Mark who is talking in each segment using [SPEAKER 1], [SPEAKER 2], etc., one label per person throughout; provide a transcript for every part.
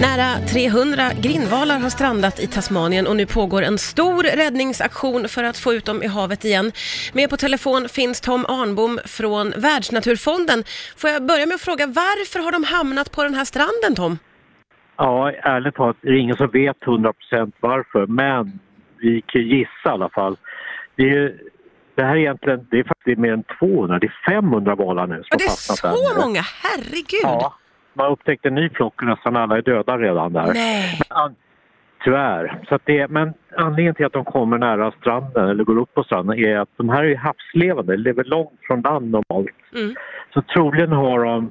[SPEAKER 1] Nära 300 grindvalar har strandat i Tasmanien och nu pågår en stor räddningsaktion för att få ut dem i havet igen. Med på telefon finns Tom Arnbom från Världsnaturfonden. Får jag börja med att fråga varför har de hamnat på den här stranden Tom?
[SPEAKER 2] Ja, ärligt talat är det ingen som vet 100% varför, men vi kan gissa i alla fall. Det, är, det här är egentligen, det är faktiskt mer än 200, det är 500 valar nu som
[SPEAKER 1] Och det
[SPEAKER 2] har
[SPEAKER 1] är
[SPEAKER 2] fastnat
[SPEAKER 1] så
[SPEAKER 2] där.
[SPEAKER 1] många, herregud!
[SPEAKER 2] Ja, man har upptäckt en ny flock och nästan alla är döda redan där.
[SPEAKER 1] Nej,
[SPEAKER 2] An- Tyvärr. Så det, men anledningen till att de kommer nära stranden eller går upp på stranden är att de här är havslevande, lever långt från land normalt.
[SPEAKER 1] Mm.
[SPEAKER 2] Så troligen har de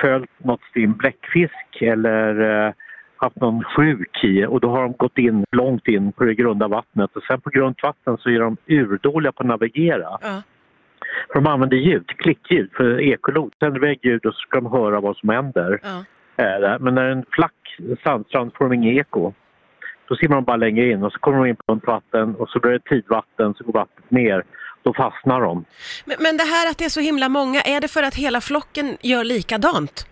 [SPEAKER 2] följt något stim bläckfisk eller eh, haft någon sjuk i och då har de gått in långt in på det grunda vattnet och sen på grunt vatten så är de urdåliga på att navigera.
[SPEAKER 1] ja.
[SPEAKER 2] För de använder ljud, klickljud för ekolot. Sänder iväg ljud och så ska de höra vad som händer.
[SPEAKER 1] ja.
[SPEAKER 2] Men när en flack sandstrand får de inget eko. Då simmar de bara längre in och så kommer de in på ett vatten och så blir det tidvatten så går vattnet ner. Då fastnar de.
[SPEAKER 1] Men, men det här att det är så himla många, är det för att hela flocken gör likadant?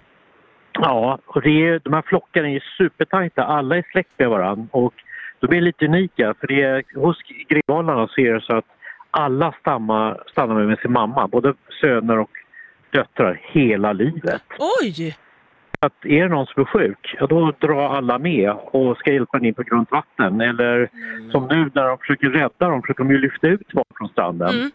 [SPEAKER 2] Ja, och det är, de här flockarna är ju supertajta. Alla är släkt med varandra och de är lite unika för det är, hos grindvalarna så är det så att alla stammar, stannar med sin mamma, både söner och döttrar, hela livet.
[SPEAKER 1] Oj!
[SPEAKER 2] att är det någon som är sjuk, ja, då drar alla med och ska hjälpa den in på grunt vatten. Eller som nu när de försöker rädda dem, försöker de ju lyfta ut folk från stranden.
[SPEAKER 1] Mm.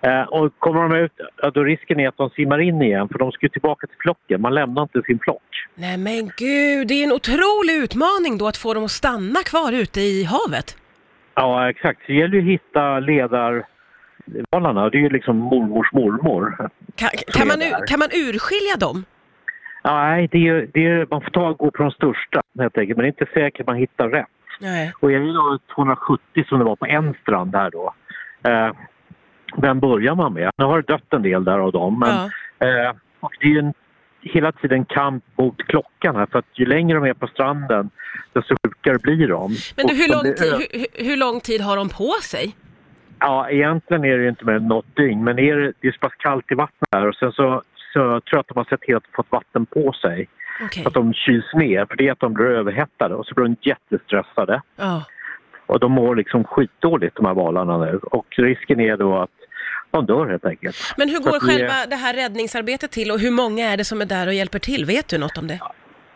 [SPEAKER 2] Eh, och kommer de ut, ja, då risken är att de simmar in igen för de ska tillbaka till flocken. Man lämnar inte sin flock.
[SPEAKER 1] Nej men gud, det är en otrolig utmaning då att få dem att stanna kvar ute i havet.
[SPEAKER 2] Ja, exakt. Det gäller ju att hitta ledarvalarna. Det är ju liksom mormors mormor.
[SPEAKER 1] Kan, kan, man, ur- kan man urskilja dem?
[SPEAKER 2] Nej, det är, det är, man får ta och gå på de största helt enkelt. Men det är inte säkert att man hittar rätt.
[SPEAKER 1] Nej.
[SPEAKER 2] Och är det då 270 som det var på en strand här då. Eh, vem börjar man med? Nu har det dött en del där av dem. Men,
[SPEAKER 1] Ja.
[SPEAKER 2] eh, och det är ju en, hela tiden kamp mot klockan här. För att ju längre de är på stranden desto sjukare blir de.
[SPEAKER 1] Men du, hur lång, tid, hur, hur- lång tid har de på sig?
[SPEAKER 2] Ja, egentligen är det ju inte mer än något dygn. Men är det, det är så pass kallt i vattnet här och sen så, så tror jag att de har sett de fått vatten på sig. Så att de kyls ner. För det är att de blir överhettade och så blir de jättestressade.
[SPEAKER 1] Ja.
[SPEAKER 2] Och de mår liksom skitdåligt de här valarna nu. Och risken är då att de dör helt enkelt.
[SPEAKER 1] Men hur går
[SPEAKER 2] att vi
[SPEAKER 1] själva det här räddningsarbetet till och hur många är det som är där och hjälper till? Vet du något om det?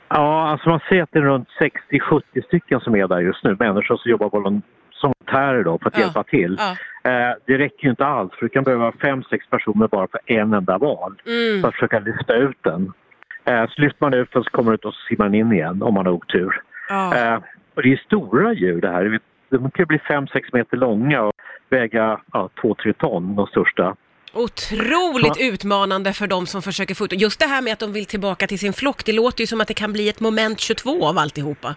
[SPEAKER 2] Ja, alltså man ser att det är runt 60-70 stycken som är där just nu. Människor som jobbar volontärer då för att
[SPEAKER 1] Ja.
[SPEAKER 2] hjälpa till.
[SPEAKER 1] Ja.
[SPEAKER 2] Eh, det räcker ju inte alls för du kan behöva 5-6 personer bara för en enda val.
[SPEAKER 1] Mm.
[SPEAKER 2] För att försöka lyfta ut den. Eh, så lyfter man ut den så kommer den ut och simmar in igen om man har otur.
[SPEAKER 1] Ja.
[SPEAKER 2] Eh, och det är stora djur det här. De kan bli 5-6 meter långa och väga ja, 2-3 ton, de största.
[SPEAKER 1] Otroligt utmanande för de som försöker få ut Just det här med att de vill tillbaka till sin flock, det låter ju som att det kan bli ett moment 22 av alltihopa.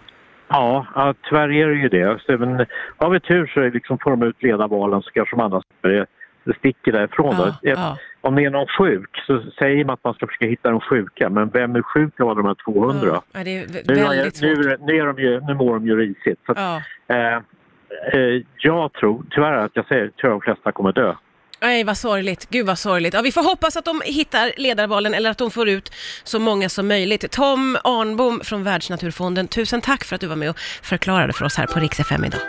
[SPEAKER 2] Ja, ja tyvärr är det ju det. Så, men, har vi tur så liksom får de ut ledarvalen så kanske de andra sticker därifrån.
[SPEAKER 1] Ja, ja.
[SPEAKER 2] Om det är någon sjuk så säger man att man ska försöka hitta de sjuka. Men vem är sjuk av de här 200?
[SPEAKER 1] Ja,
[SPEAKER 2] Nu, är, nu, nu, är de ju, nu mår de ju risigt. Så att,
[SPEAKER 1] Ja.
[SPEAKER 2] eh, eh, jag tror tyvärr att jag säger att de flesta kommer dö.
[SPEAKER 1] Nej, vad sorgligt. Gud vad sorgligt. Ja, vi får hoppas att de hittar ledarvalen eller att de får ut så många som möjligt. Tom Arnbom från Världsnaturfonden, tusen tack för att du var med och förklarade för oss här på Rix FM idag.